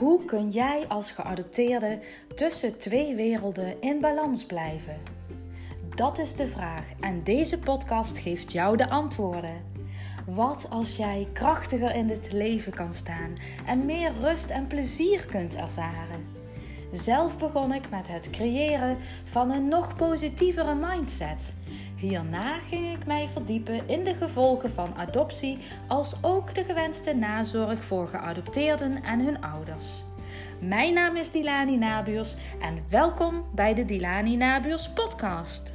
Hoe kun jij als geadopteerde tussen twee werelden in balans blijven? Dat is de vraag en deze podcast geeft jou de antwoorden. Wat als jij krachtiger in dit leven kan staan en meer rust en plezier kunt ervaren? Zelf begon ik met het creëren van een nog positievere mindset. Hierna ging ik mij verdiepen in de gevolgen van adoptie, als ook de gewenste nazorg voor geadopteerden en hun ouders. Mijn naam is Dilani Nabuurs en welkom bij de Dilani Nabuurs podcast.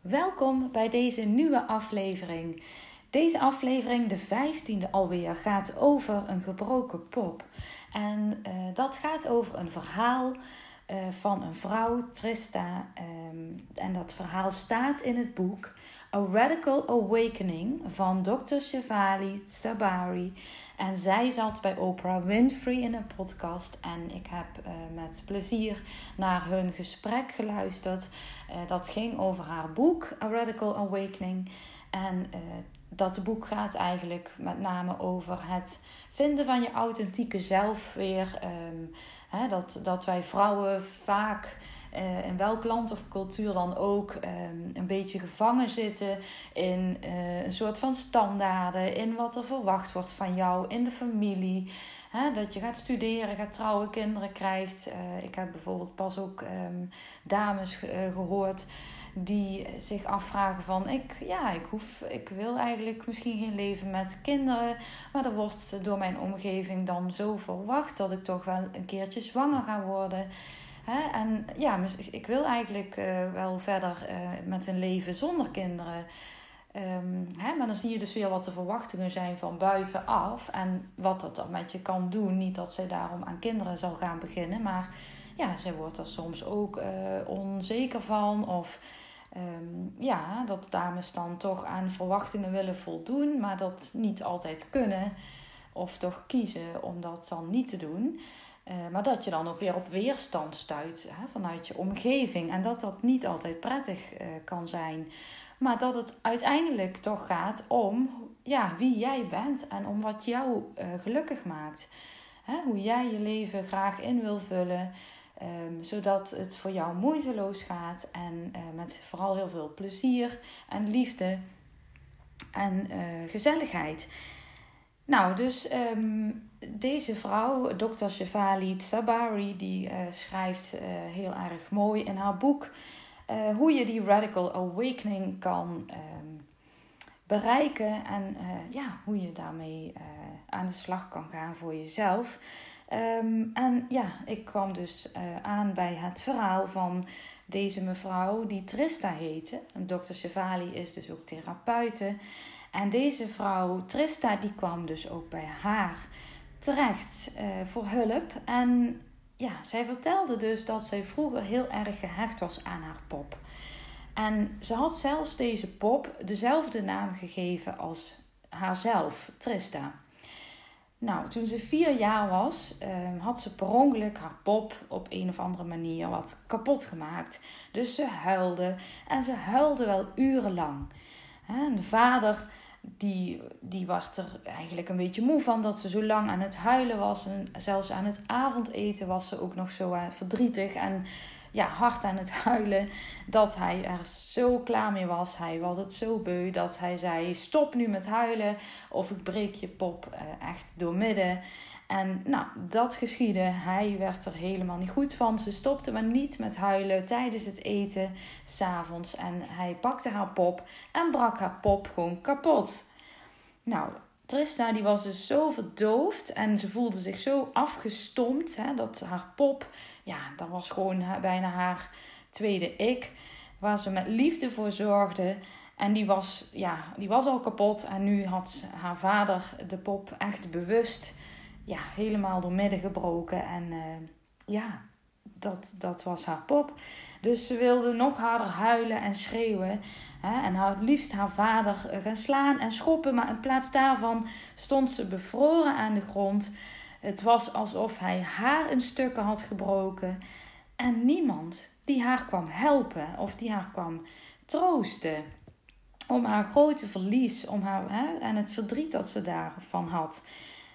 Welkom bij deze nieuwe aflevering. Deze aflevering, de vijftiende alweer, gaat over een gebroken pop. En uh, dat gaat over een verhaal uh, van een vrouw, Trista. Um, en dat verhaal staat in het boek A Radical Awakening van Dr. Shivali Sabari. En zij zat bij Oprah Winfrey in een podcast. En ik heb uh, met plezier naar hun gesprek geluisterd. Uh, dat ging over haar boek A Radical Awakening. En dat boek gaat eigenlijk met name over het vinden van je authentieke zelf weer. Um, dat, dat wij vrouwen vaak uh, in welk land of cultuur dan ook um, een beetje gevangen zitten in uh, een soort van standaarden, in wat er verwacht wordt van jou, in de familie. Dat je gaat studeren, gaat trouwen, kinderen krijgt. Uh, ik heb bijvoorbeeld pas ook um, dames gehoord die zich afvragen van ik, ja, ik hoef, ik wil eigenlijk misschien geen leven met kinderen, maar er wordt door mijn omgeving dan zo verwacht dat ik toch wel een keertje zwanger ga worden. Hè? En ja, ik wil eigenlijk uh, wel verder uh, met een leven zonder kinderen. Um, hè? Maar dan zie je dus weer wat de verwachtingen zijn van buitenaf en wat dat dan met je kan doen. Niet dat zij daarom aan kinderen zal gaan beginnen, maar ja, zij wordt er soms ook uh, onzeker van of um, ja, dat dames dan toch aan verwachtingen willen voldoen, maar dat niet altijd kunnen. Of toch kiezen om dat dan niet te doen. Uh, maar dat je dan ook weer op weerstand stuit hè, vanuit je omgeving. En dat dat niet altijd prettig uh, kan zijn. Maar dat het uiteindelijk toch gaat om ja, wie jij bent en om wat jou uh, gelukkig maakt. Hè, hoe jij je leven graag in wil vullen. Um, zodat het voor jou moeiteloos gaat en uh, met vooral heel veel plezier en liefde en uh, gezelligheid. Nou, dus um, deze vrouw, Dr. Shefali Sabari, die uh, schrijft heel erg mooi in haar boek hoe je die radical awakening kan um, bereiken en ja, hoe je daarmee aan de slag kan gaan voor jezelf. Um, en ja, ik kwam dus uh, aan bij het verhaal van deze mevrouw die Trista heette. En dokter is dus ook therapeute. En deze vrouw Trista die kwam dus ook bij haar terecht uh, voor hulp. En ja, zij vertelde dus dat zij vroeger heel erg gehecht was aan haar pop. En ze had zelfs deze pop dezelfde naam gegeven als haarzelf, Trista. Nou, toen ze vier jaar was, uh, had ze per ongeluk haar pop op een of andere manier wat kapot gemaakt. Dus ze huilde en ze huilde wel urenlang. En de vader, die, die was er eigenlijk een beetje moe van dat ze zo lang aan het huilen was. En zelfs aan het avondeten was ze ook nog zo uh, verdrietig. En ja, hard aan het huilen. Dat hij er zo klaar mee was. Hij was het zo beu dat hij zei: Stop nu met huilen. Of ik breek je pop uh, echt doormidden. En nou, dat geschiedde. Hij werd er helemaal niet goed van. Ze stopte maar niet met huilen tijdens het eten s'avonds. En hij pakte haar pop en brak haar pop gewoon kapot. Nou, Trista die was dus zo verdoofd en ze voelde zich zo afgestompt hè, dat haar pop, ja, dat was gewoon bijna haar tweede ik, waar ze met liefde voor zorgde. En die was, ja, die was al kapot en nu had haar vader de pop echt bewust ja, helemaal door midden gebroken. En uh, ja, dat, dat was haar pop. Dus ze wilde nog harder huilen en schreeuwen. En haar, liefst haar vader gaan slaan en schoppen. Maar in plaats daarvan stond ze bevroren aan de grond. Het was alsof hij haar in stukken had gebroken. En niemand die haar kwam helpen of die haar kwam troosten. om haar grote verlies om haar, hè, en het verdriet dat ze daarvan had.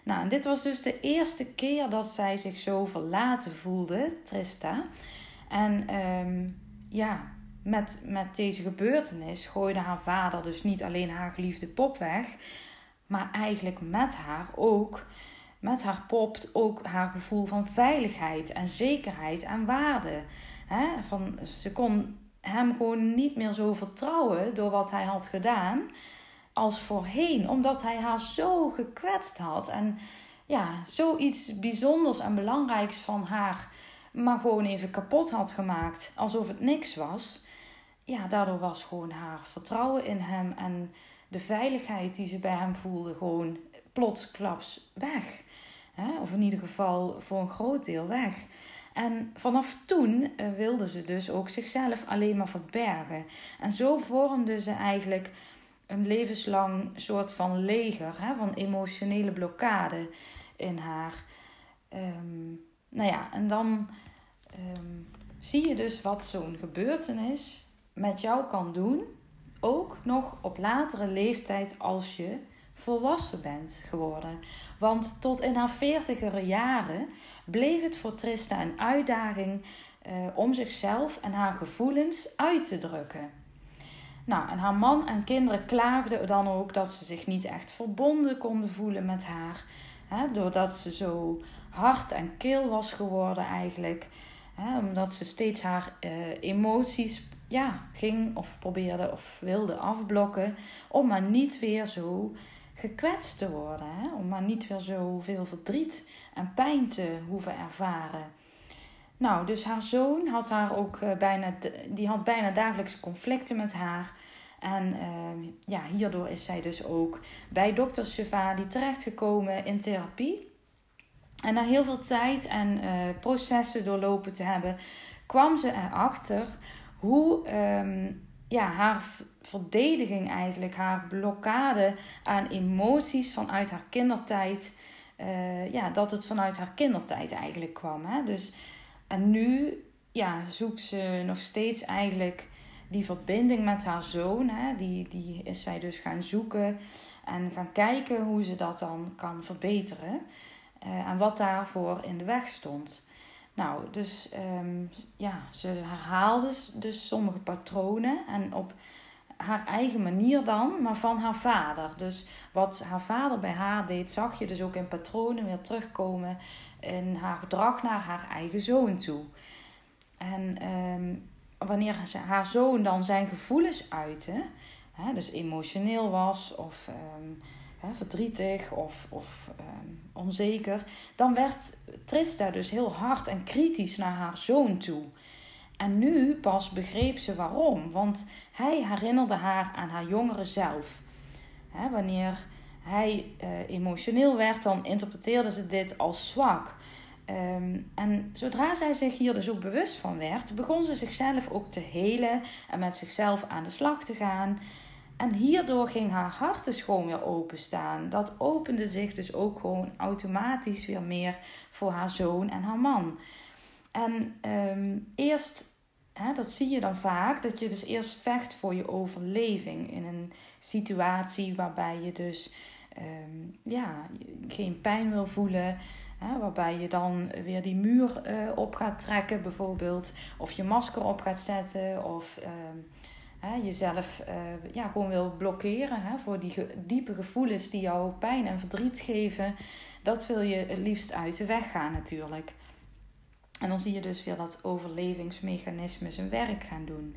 Nou, en dit was dus de eerste keer dat zij zich zo verlaten voelde, Trista. En ehm, ja, met, met deze gebeurtenis gooide haar vader dus niet alleen haar geliefde pop weg, maar eigenlijk met haar ook, met haar pop ook haar gevoel van veiligheid en zekerheid en waarde. He, van, ze kon hem gewoon niet meer zo vertrouwen door wat hij had gedaan als voorheen, omdat hij haar zo gekwetst had en ja, zoiets bijzonders en belangrijks van haar maar gewoon even kapot had gemaakt, alsof het niks was. Ja, daardoor was gewoon haar vertrouwen in hem en de veiligheid die ze bij hem voelde gewoon plotsklaps weg. Of in ieder geval voor een groot deel weg. En vanaf toen uh, wilde ze dus ook zichzelf alleen maar verbergen. En zo vormde ze eigenlijk een levenslang soort van leger, van emotionele blokkade in haar. Um, nou ja, en dan ehm, zie je dus wat zo'n gebeurtenis met jou kan doen. Ook nog op latere leeftijd als je volwassen bent geworden. Want tot in haar veertigere jaren bleef het voor Trista een uitdaging uh, om zichzelf en haar gevoelens uit te drukken. Nou, en haar man en kinderen klaagden dan ook dat ze zich niet echt verbonden konden voelen met haar. Hè, doordat ze zo hard en kil was geworden eigenlijk. Hè, omdat ze steeds haar uh, emoties ja, ging of probeerde of wilde afblokken. Om maar niet weer zo gekwetst te worden. Hè? Om maar niet weer zoveel verdriet en pijn te hoeven ervaren. Nou, dus haar zoon had haar ook uh, bijna, die had bijna dagelijks conflicten met haar. En uh, ja, hierdoor is zij dus ook bij dokter Shivali terechtgekomen in therapie. En na heel veel tijd en uh, processen doorlopen te hebben, kwam ze erachter hoe um, ja, haar verdediging eigenlijk, haar blokkade aan emoties vanuit haar kindertijd, uh, ja, dat het vanuit haar kindertijd eigenlijk kwam. Hè? Dus, en nu ja, zoekt ze nog steeds eigenlijk die verbinding met haar zoon. Hè? Die, die is zij dus gaan zoeken en gaan kijken hoe ze dat dan kan verbeteren. Uh, en wat daarvoor in de weg stond. Nou, dus um, ja, ze herhaalde dus sommige patronen en op haar eigen manier dan, maar van haar vader. Dus wat haar vader bij haar deed, zag je dus ook in patronen weer terugkomen in haar gedrag naar haar eigen zoon toe. En um, wanneer ze, haar zoon dan zijn gevoelens uitte, hè, dus emotioneel was of um, hè, verdrietig of, of um, onzeker, dan werd Trista dus heel hard en kritisch naar haar zoon toe. En nu pas begreep ze waarom, want hij herinnerde haar aan haar jongere zelf. Hè, wanneer hij uh, emotioneel werd, dan interpreteerde ze dit als zwak. Um, en zodra zij zich hier dus ook bewust van werd, begon ze zichzelf ook te helen en met zichzelf aan de slag te gaan. En hierdoor ging haar hart dus gewoon weer openstaan. Dat opende zich dus ook gewoon automatisch weer meer voor haar zoon en haar man. En um, eerst, hè, dat zie je dan vaak, dat je dus eerst vecht voor je overleving in een situatie waarbij je dus um, ja, geen pijn wil voelen. Hè, waarbij je dan weer die muur uh, op gaat trekken, bijvoorbeeld. Of je masker op gaat zetten. Of um, jezelf uh, ja, gewoon wil blokkeren hè, voor die diepe gevoelens die jou pijn en verdriet geven. Dat wil je het liefst uit de weg gaan natuurlijk. En dan zie je dus weer dat overlevingsmechanisme zijn werk gaan doen.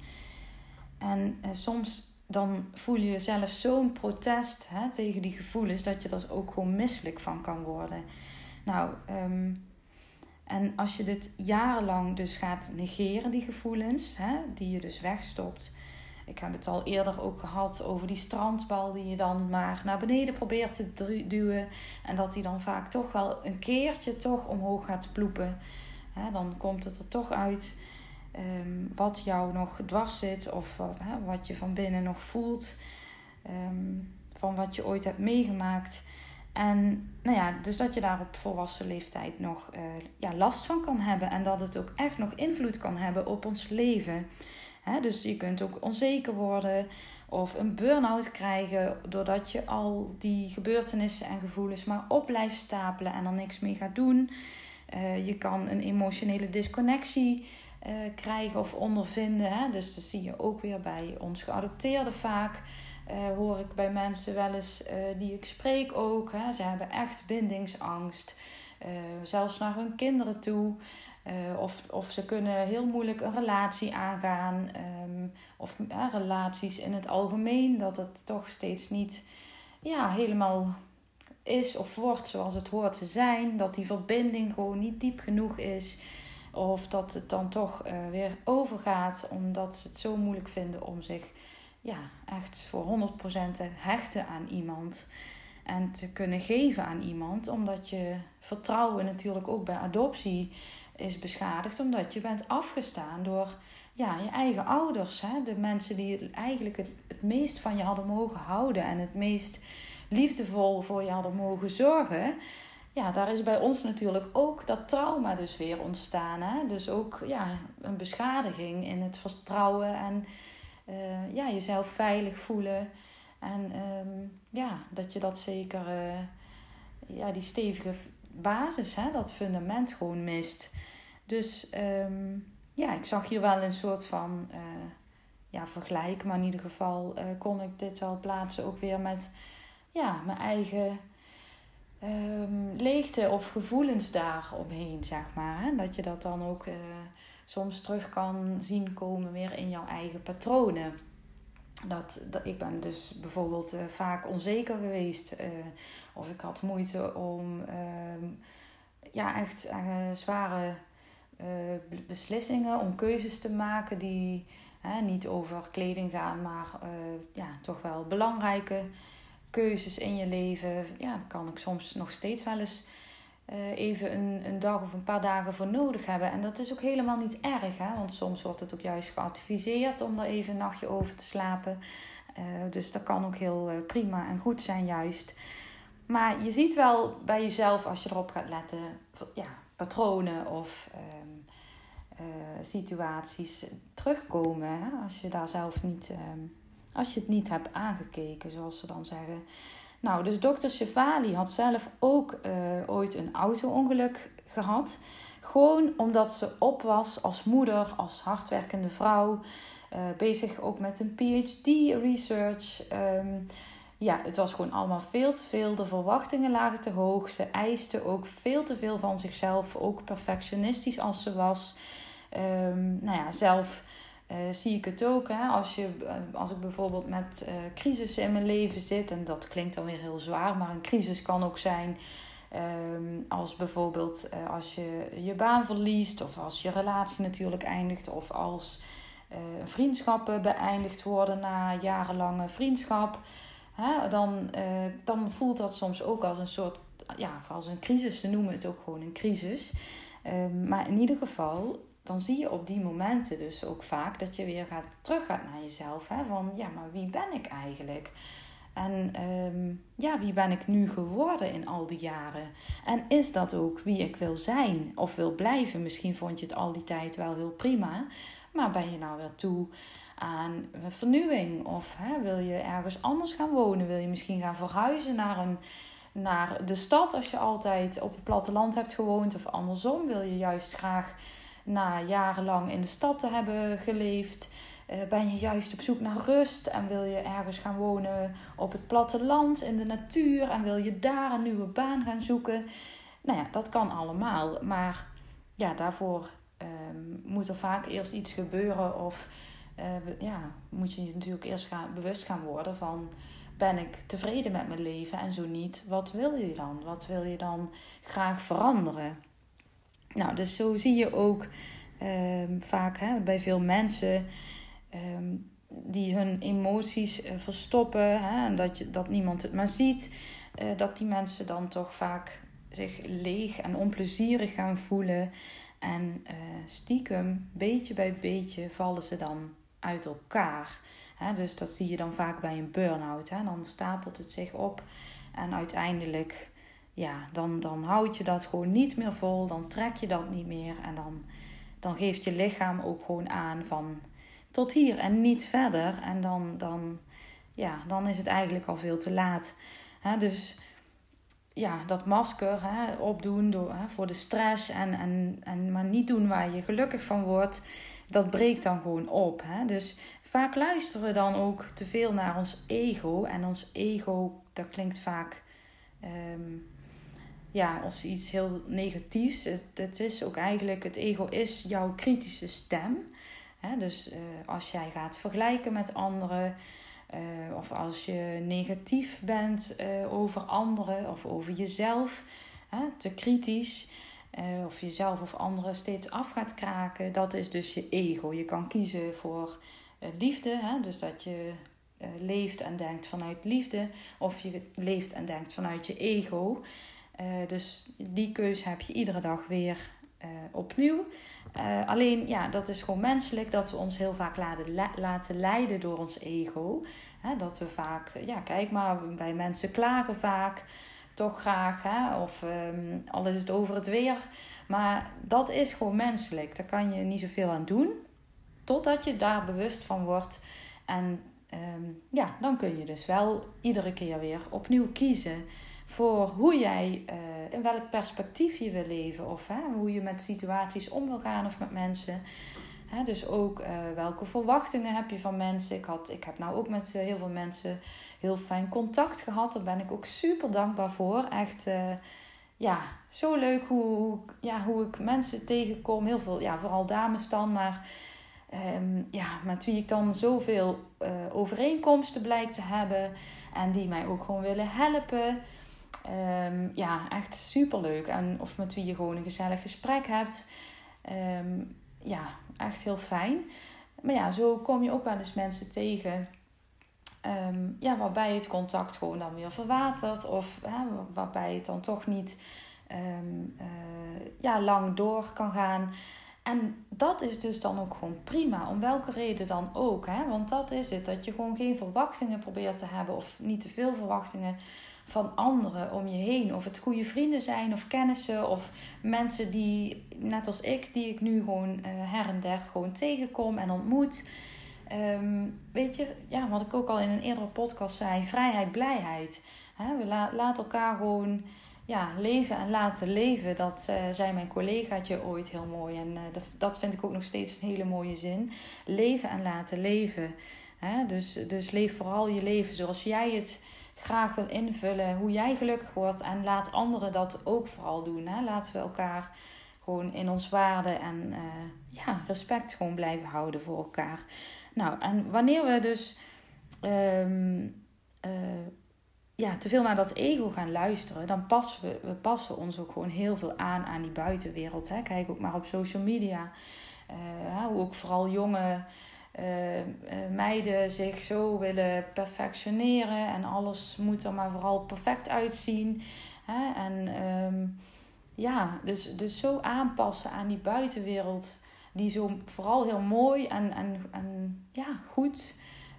En uh, soms dan voel je jezelf zo'n protest hè, tegen die gevoelens dat je er ook gewoon misselijk van kan worden. Nou, um, en als je dit jarenlang dus gaat negeren, die gevoelens, hè, die je dus wegstopt. Ik heb het al eerder ook gehad over die strandbal die je dan maar naar beneden probeert te duwen. En dat die dan vaak toch wel een keertje toch omhoog gaat ploepen. Dan komt het er toch uit um, wat jou nog dwars zit of wat je van binnen nog voelt. Um, van wat je ooit hebt meegemaakt. En nou ja, dus dat je daar op volwassen leeftijd nog uh, ja, last van kan hebben. En dat het ook echt nog invloed kan hebben op ons leven. Dus je kunt ook onzeker worden of een burn-out krijgen doordat je al die gebeurtenissen en gevoelens maar op blijft stapelen en er niks mee gaat doen. Uh, je kan een emotionele disconnectie uh, krijgen of ondervinden. Hè? Dus dat zie je ook weer bij ons geadopteerden vaak. Uh, hoor ik bij mensen wel eens die ik spreek ook. Hè? Ze hebben echt bindingsangst. zelfs naar hun kinderen toe. Of, of ze kunnen heel moeilijk een relatie aangaan. Um, of relaties in het algemeen. Dat het toch steeds niet ja, helemaal is of wordt zoals het hoort te zijn. Dat die verbinding gewoon niet diep genoeg is. Of dat het dan toch uh, weer overgaat omdat ze het zo moeilijk vinden om zich ja, echt voor 100% te hechten aan iemand. En te kunnen geven aan iemand. Omdat je vertrouwen natuurlijk ook bij adoptie is beschadigd. Omdat je bent afgestaan door ja, je eigen ouders. Hè? De mensen die eigenlijk het, meest van je hadden mogen houden. En het meest liefdevol voor je hadden mogen zorgen. Ja, daar is bij ons natuurlijk ook dat trauma dus weer ontstaan. Hè? Dus ook ja, een beschadiging in het vertrouwen en uh, ja, jezelf veilig voelen. En um, ja, dat je dat zeker, uh, ja, die stevige basis, hè, dat fundament gewoon mist. Dus um, ja, ik zag hier wel een soort van uh, ja, vergelijk, maar in ieder geval kon ik dit wel plaatsen ook weer met ja, mijn eigen um, leegte of gevoelens daar omheen, zeg maar. Dat je dat dan ook uh, soms terug kan zien komen weer in jouw eigen patronen. Dat, dat, ik ben dus bijvoorbeeld vaak onzeker geweest. Of ik had moeite om uh, ja, echt zware beslissingen, om keuzes te maken die niet over kleding gaan, maar ja, toch wel belangrijke keuzes in je leven. Ja, daar kan ik soms nog steeds wel eens uh, even een, een dag of een paar dagen voor nodig hebben. En dat is ook helemaal niet erg, hè? want soms wordt het ook juist geadviseerd om er even een nachtje over te slapen. Dus dat kan ook heel prima en goed zijn, juist. Maar je ziet wel bij jezelf als je erop gaat letten, ja, patronen of um, situaties terugkomen. Hè? Als je daar zelf niet. Um, als je het niet hebt aangekeken, zoals ze dan zeggen. Nou, dus dokter Chevali had zelf ook uh, ooit een auto-ongeluk gehad. Gewoon omdat ze op was als moeder, als hardwerkende vrouw. Uh, bezig ook met een PhD-research. Ehm, ja, het was gewoon allemaal veel te veel. De verwachtingen lagen te hoog. Ze eiste ook veel te veel van zichzelf. Ook perfectionistisch als ze was. Um, nou ja, zelf uh, zie ik het ook. Hè? Als, je, eh, als ik bijvoorbeeld met uh, crisissen in mijn leven zit, en dat klinkt dan weer heel zwaar, maar een crisis kan ook zijn um, als bijvoorbeeld als je je baan verliest, of als je relatie natuurlijk eindigt, of als vriendschappen beëindigd worden na jarenlange vriendschap. Hè? Dan, dan voelt dat soms ook als een soort, ja, als een crisis. Ze noemen het ook gewoon een crisis. Um, maar in ieder geval dan zie je op die momenten dus ook vaak dat je weer gaat, terug gaat naar jezelf. Hè? Van ja, maar wie ben ik eigenlijk? En um, ja, wie ben ik nu geworden in al die jaren? En is dat ook wie ik wil zijn of wil blijven? Misschien vond je het al die tijd wel heel prima, maar ben je nou weer toe aan vernieuwing? Of hè, wil je ergens anders gaan wonen? Wil je misschien gaan verhuizen naar, een, naar de stad als je altijd op het platteland hebt gewoond? Of andersom, wil je juist graag na jarenlang in de stad te hebben geleefd, uh, ben je juist op zoek naar rust en wil je ergens gaan wonen op het platteland in de natuur en wil je daar een nieuwe baan gaan zoeken. Nou ja, dat kan allemaal, maar ja, daarvoor um, moet er vaak eerst iets gebeuren of uh, ja, moet je natuurlijk eerst gaan, bewust gaan worden van ben ik tevreden met mijn leven en zo niet, wat wil je dan? Wat wil je dan graag veranderen? Nou, dus zo zie je ook um, vaak hè, bij veel mensen um, die hun emoties uh, verstoppen hè, en dat, je, dat niemand het maar ziet, uh, dat die mensen dan toch vaak zich leeg en onplezierig gaan voelen. En uh, stiekem, beetje bij beetje, vallen ze dan uit elkaar. Dus dat zie je dan vaak bij een burn-out. Dan stapelt het zich op en uiteindelijk ja, dan, dan houd je dat gewoon niet meer vol. Dan trek je dat niet meer. En dan, dan geeft je lichaam ook gewoon aan van... tot hier en niet verder. En dan, dan, ja, dan is het eigenlijk al veel te laat. Dus ja, dat masker hè, opdoen door, hè, voor de stress en, en, en maar niet doen waar je gelukkig van wordt, dat breekt dan gewoon op. Hè? Dus vaak luisteren we dan ook te veel naar ons ego. En ons ego, dat klinkt vaak ehm, ja, als iets heel negatiefs. Het, het, is ook eigenlijk, het ego is jouw kritische stem. Hè? Dus uh, als jij gaat vergelijken met anderen, uh, of als je negatief bent uh, over anderen of over jezelf, hè, te kritisch, uh, of jezelf of anderen steeds af gaat kraken, dat is dus je ego. Je kan kiezen voor liefde, hè, dus dat je leeft en denkt vanuit liefde, of je leeft en denkt vanuit je ego. dus die keuze heb je iedere dag weer opnieuw. Uh, alleen, ja, dat is gewoon menselijk dat we ons heel vaak laten, leiden door ons ego. Dat we vaak, ja, kijk maar, bij mensen klagen vaak toch graag. Hè, of um, al is het over het weer. Maar dat is gewoon menselijk. Daar kan je niet zoveel aan doen. Totdat je daar bewust van wordt. En um, ja, dan kun je dus wel iedere keer weer opnieuw kiezen voor hoe jij, uh, in welk perspectief je wil leven. Of hè, hoe je met situaties om wil gaan of met mensen. Hè, dus ook uh, welke verwachtingen heb je van mensen. Ik, had, ik heb nou ook met uh, heel veel mensen heel fijn contact gehad. Daar ben ik ook super dankbaar voor. Echt, ja, zo leuk hoe, ja, hoe ik mensen tegenkom. Heel veel, ja, vooral dames dan, maar... Um, ja, met wie ik dan zoveel overeenkomsten blijk te hebben. En die mij ook gewoon willen helpen. Um, ja, echt super leuk. En of met wie je gewoon een gezellig gesprek hebt. Um, ja, echt heel fijn. Maar ja, zo kom je ook wel eens mensen tegen. Um, ja, waarbij het contact gewoon dan weer verwatert. Of hè, waarbij het dan toch niet uh, ja, lang door kan gaan. En dat is dus dan ook gewoon prima, om welke reden dan ook. Hè? Want dat is het, dat je gewoon geen verwachtingen probeert te hebben of niet te veel verwachtingen van anderen om je heen. Of het goede vrienden zijn of kennissen of mensen die, net als ik, die ik nu gewoon uh, her en der gewoon tegenkom en ontmoet. Um, weet je, ja, wat ik ook al in een eerdere podcast zei, vrijheid, blijheid. He, we la laten elkaar gewoon ja, leven en laten leven. Dat uh, zei mijn collegaatje ooit heel mooi. En uh, dat, dat vind ik ook nog steeds een hele mooie zin. Leven en laten leven. He, dus, dus leef vooral je leven zoals jij het graag wil invullen, hoe jij gelukkig wordt. En laat anderen dat ook vooral doen. Hè? Laten we elkaar gewoon in ons waarde en uh, ja, respect gewoon blijven houden voor elkaar. Nou, en wanneer we dus um, ja, te veel naar dat ego gaan luisteren, dan passen we, we passen ons ook gewoon heel veel aan aan die buitenwereld. Hè? Kijk ook maar op social media. Uh, hoe ook vooral jonge meiden zich zo willen perfectioneren en alles moet er maar vooral perfect uitzien. Hè? En um, ja, dus, dus zo aanpassen aan die buitenwereld, die zo vooral heel mooi en, en, en ja, goed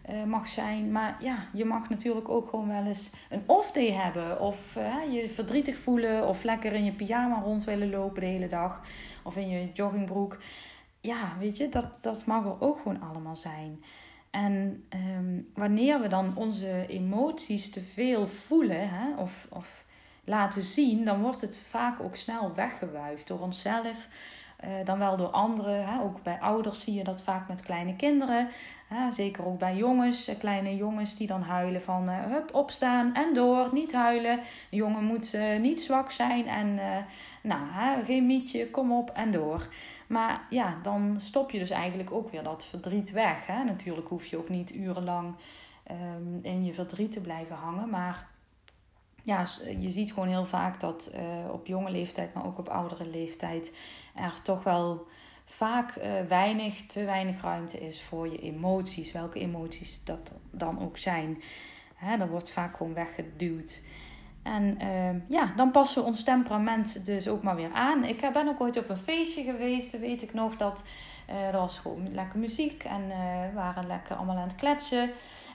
uh, mag zijn. Maar ja, je mag natuurlijk ook gewoon wel eens een off-day hebben. Of je verdrietig voelen. Of lekker in je pyjama rond willen lopen de hele dag. Of in je joggingbroek ja, weet je, dat, dat mag er ook gewoon allemaal zijn. En um, wanneer we dan onze emoties te veel voelen hè, of, of laten zien, dan wordt het vaak ook snel weggewuifd door onszelf. Uh, dan wel door anderen. Hè. Ook bij ouders zie je dat vaak met kleine kinderen. Hè. Zeker ook bij jongens, eh, kleine jongens die dan huilen van uh, hup, opstaan en door, niet huilen. Een jongen moet niet zwak zijn en nou, hè, geen mietje, kom op en door. Maar ja, dan stop je dus eigenlijk ook weer dat verdriet weg. Hè? Natuurlijk hoef je ook niet urenlang um, in je verdriet te blijven hangen. Maar ja, je ziet gewoon heel vaak dat uh, op jonge leeftijd, maar ook op oudere leeftijd, er toch wel vaak uh, weinig, te weinig ruimte is voor je emoties. Welke emoties dat dan ook zijn. Hè, dat wordt vaak gewoon weggeduwd. En uh, ja, dan passen we ons temperament dus ook maar weer aan. Ik ben ook ooit op een feestje geweest, weet ik nog, dat uh, er was gewoon lekker muziek en uh, we waren lekker allemaal aan het kletsen.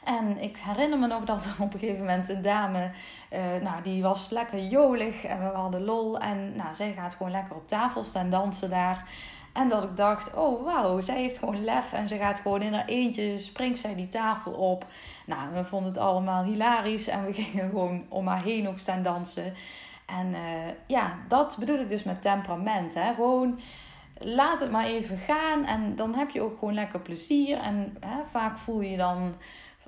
En ik herinner me nog dat er op een gegeven moment een dame, uh, nou die was lekker jolig en we hadden lol. En nou, zij gaat gewoon lekker op tafel staan dansen daar. En dat ik dacht, oh wauw, zij heeft gewoon lef en ze gaat gewoon in haar eentje, springt zij die tafel op. Nou, we vonden het allemaal hilarisch en we gingen gewoon om haar heen ook staan dansen. En uh, ja, dat bedoel ik dus met temperament. Hè? Gewoon laat het maar even gaan en dan heb je ook gewoon lekker plezier. En hè, vaak voel je dan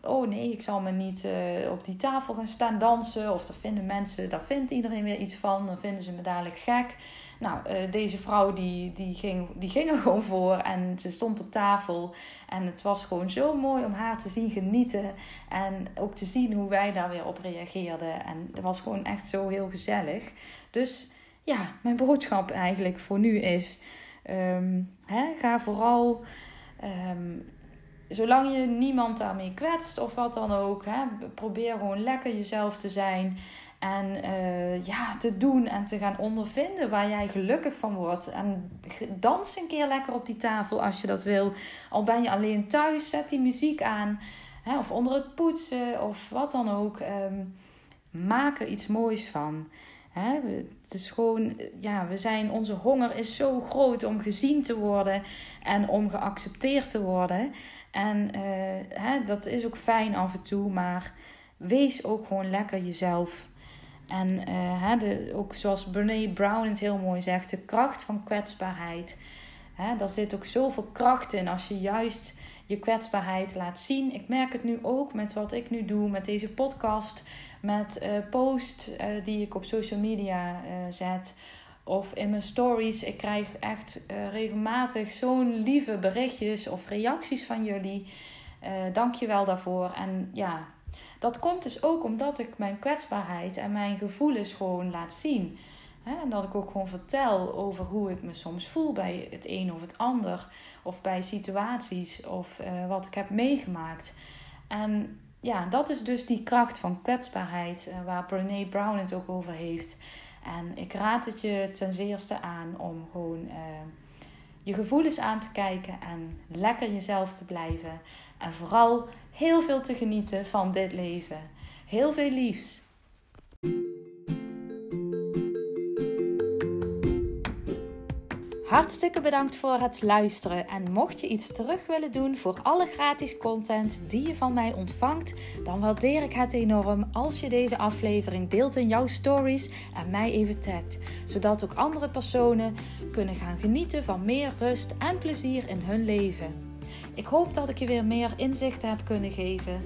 oh nee, ik zal me niet uh, op die tafel gaan staan dansen. Of daar vinden mensen, daar vindt iedereen weer iets van. Dan vinden ze me dadelijk gek. Nou, uh, deze vrouw die, die, ging, die ging er gewoon voor en ze stond op tafel. En het was gewoon zo mooi om haar te zien genieten. En ook te zien hoe wij daar weer op reageerden. En het was gewoon echt zo heel gezellig. Dus ja, mijn boodschap eigenlijk voor nu is: um, hè, ga vooral. Um, zolang je niemand daarmee kwetst of wat dan ook, hè, probeer gewoon lekker jezelf te zijn. En uh, ja, te doen en te gaan ondervinden waar jij gelukkig van wordt. En dans een keer lekker op die tafel als je dat wil. Al ben je alleen thuis, zet die muziek aan. Hè, of onder het poetsen of wat dan ook. Um, maak er iets moois van. Hè, het is gewoon, ja, we zijn, onze honger is zo groot om gezien te worden en om geaccepteerd te worden. En uh, hè, dat is ook fijn af en toe, maar wees ook gewoon lekker jezelf. En uh, hè, de, ook zoals Brene Brown het heel mooi zegt, de kracht van kwetsbaarheid. Hè, daar zit ook zoveel kracht in als je juist je kwetsbaarheid laat zien. Ik merk het nu ook met wat ik nu doe, met deze podcast, met uh, post die ik op social media zet of in mijn stories. Ik krijg echt regelmatig zo'n lieve berichtjes of reacties van jullie. Dank je wel daarvoor. En ja, dat komt dus ook omdat ik mijn kwetsbaarheid en mijn gevoelens gewoon laat zien. En dat ik ook gewoon vertel over hoe ik me soms voel bij het een of het ander. Of bij situaties of uh, wat ik heb meegemaakt. En ja, dat is dus die kracht van kwetsbaarheid waar Brene Brown het ook over heeft. En ik raad het je ten zeerste aan om gewoon uh, je gevoelens aan te kijken en lekker jezelf te blijven. En vooral heel veel te genieten van dit leven. Heel veel liefs. Hartstikke bedankt voor het luisteren. En mocht je iets terug willen doen voor alle gratis content die je van mij ontvangt, dan waardeer ik het enorm als je deze aflevering deelt in jouw stories en mij even tagt. Zodat ook andere personen kunnen gaan genieten van meer rust en plezier in hun leven. Ik hoop dat ik je weer meer inzicht heb kunnen geven.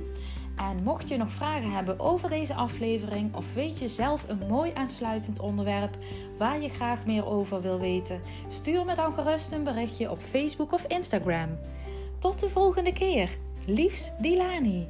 En mocht je nog vragen hebben over deze aflevering of weet je zelf een mooi aansluitend onderwerp waar je graag meer over wil weten, stuur me dan gerust een berichtje op Facebook of Instagram. Tot de volgende keer. Liefs Dilani.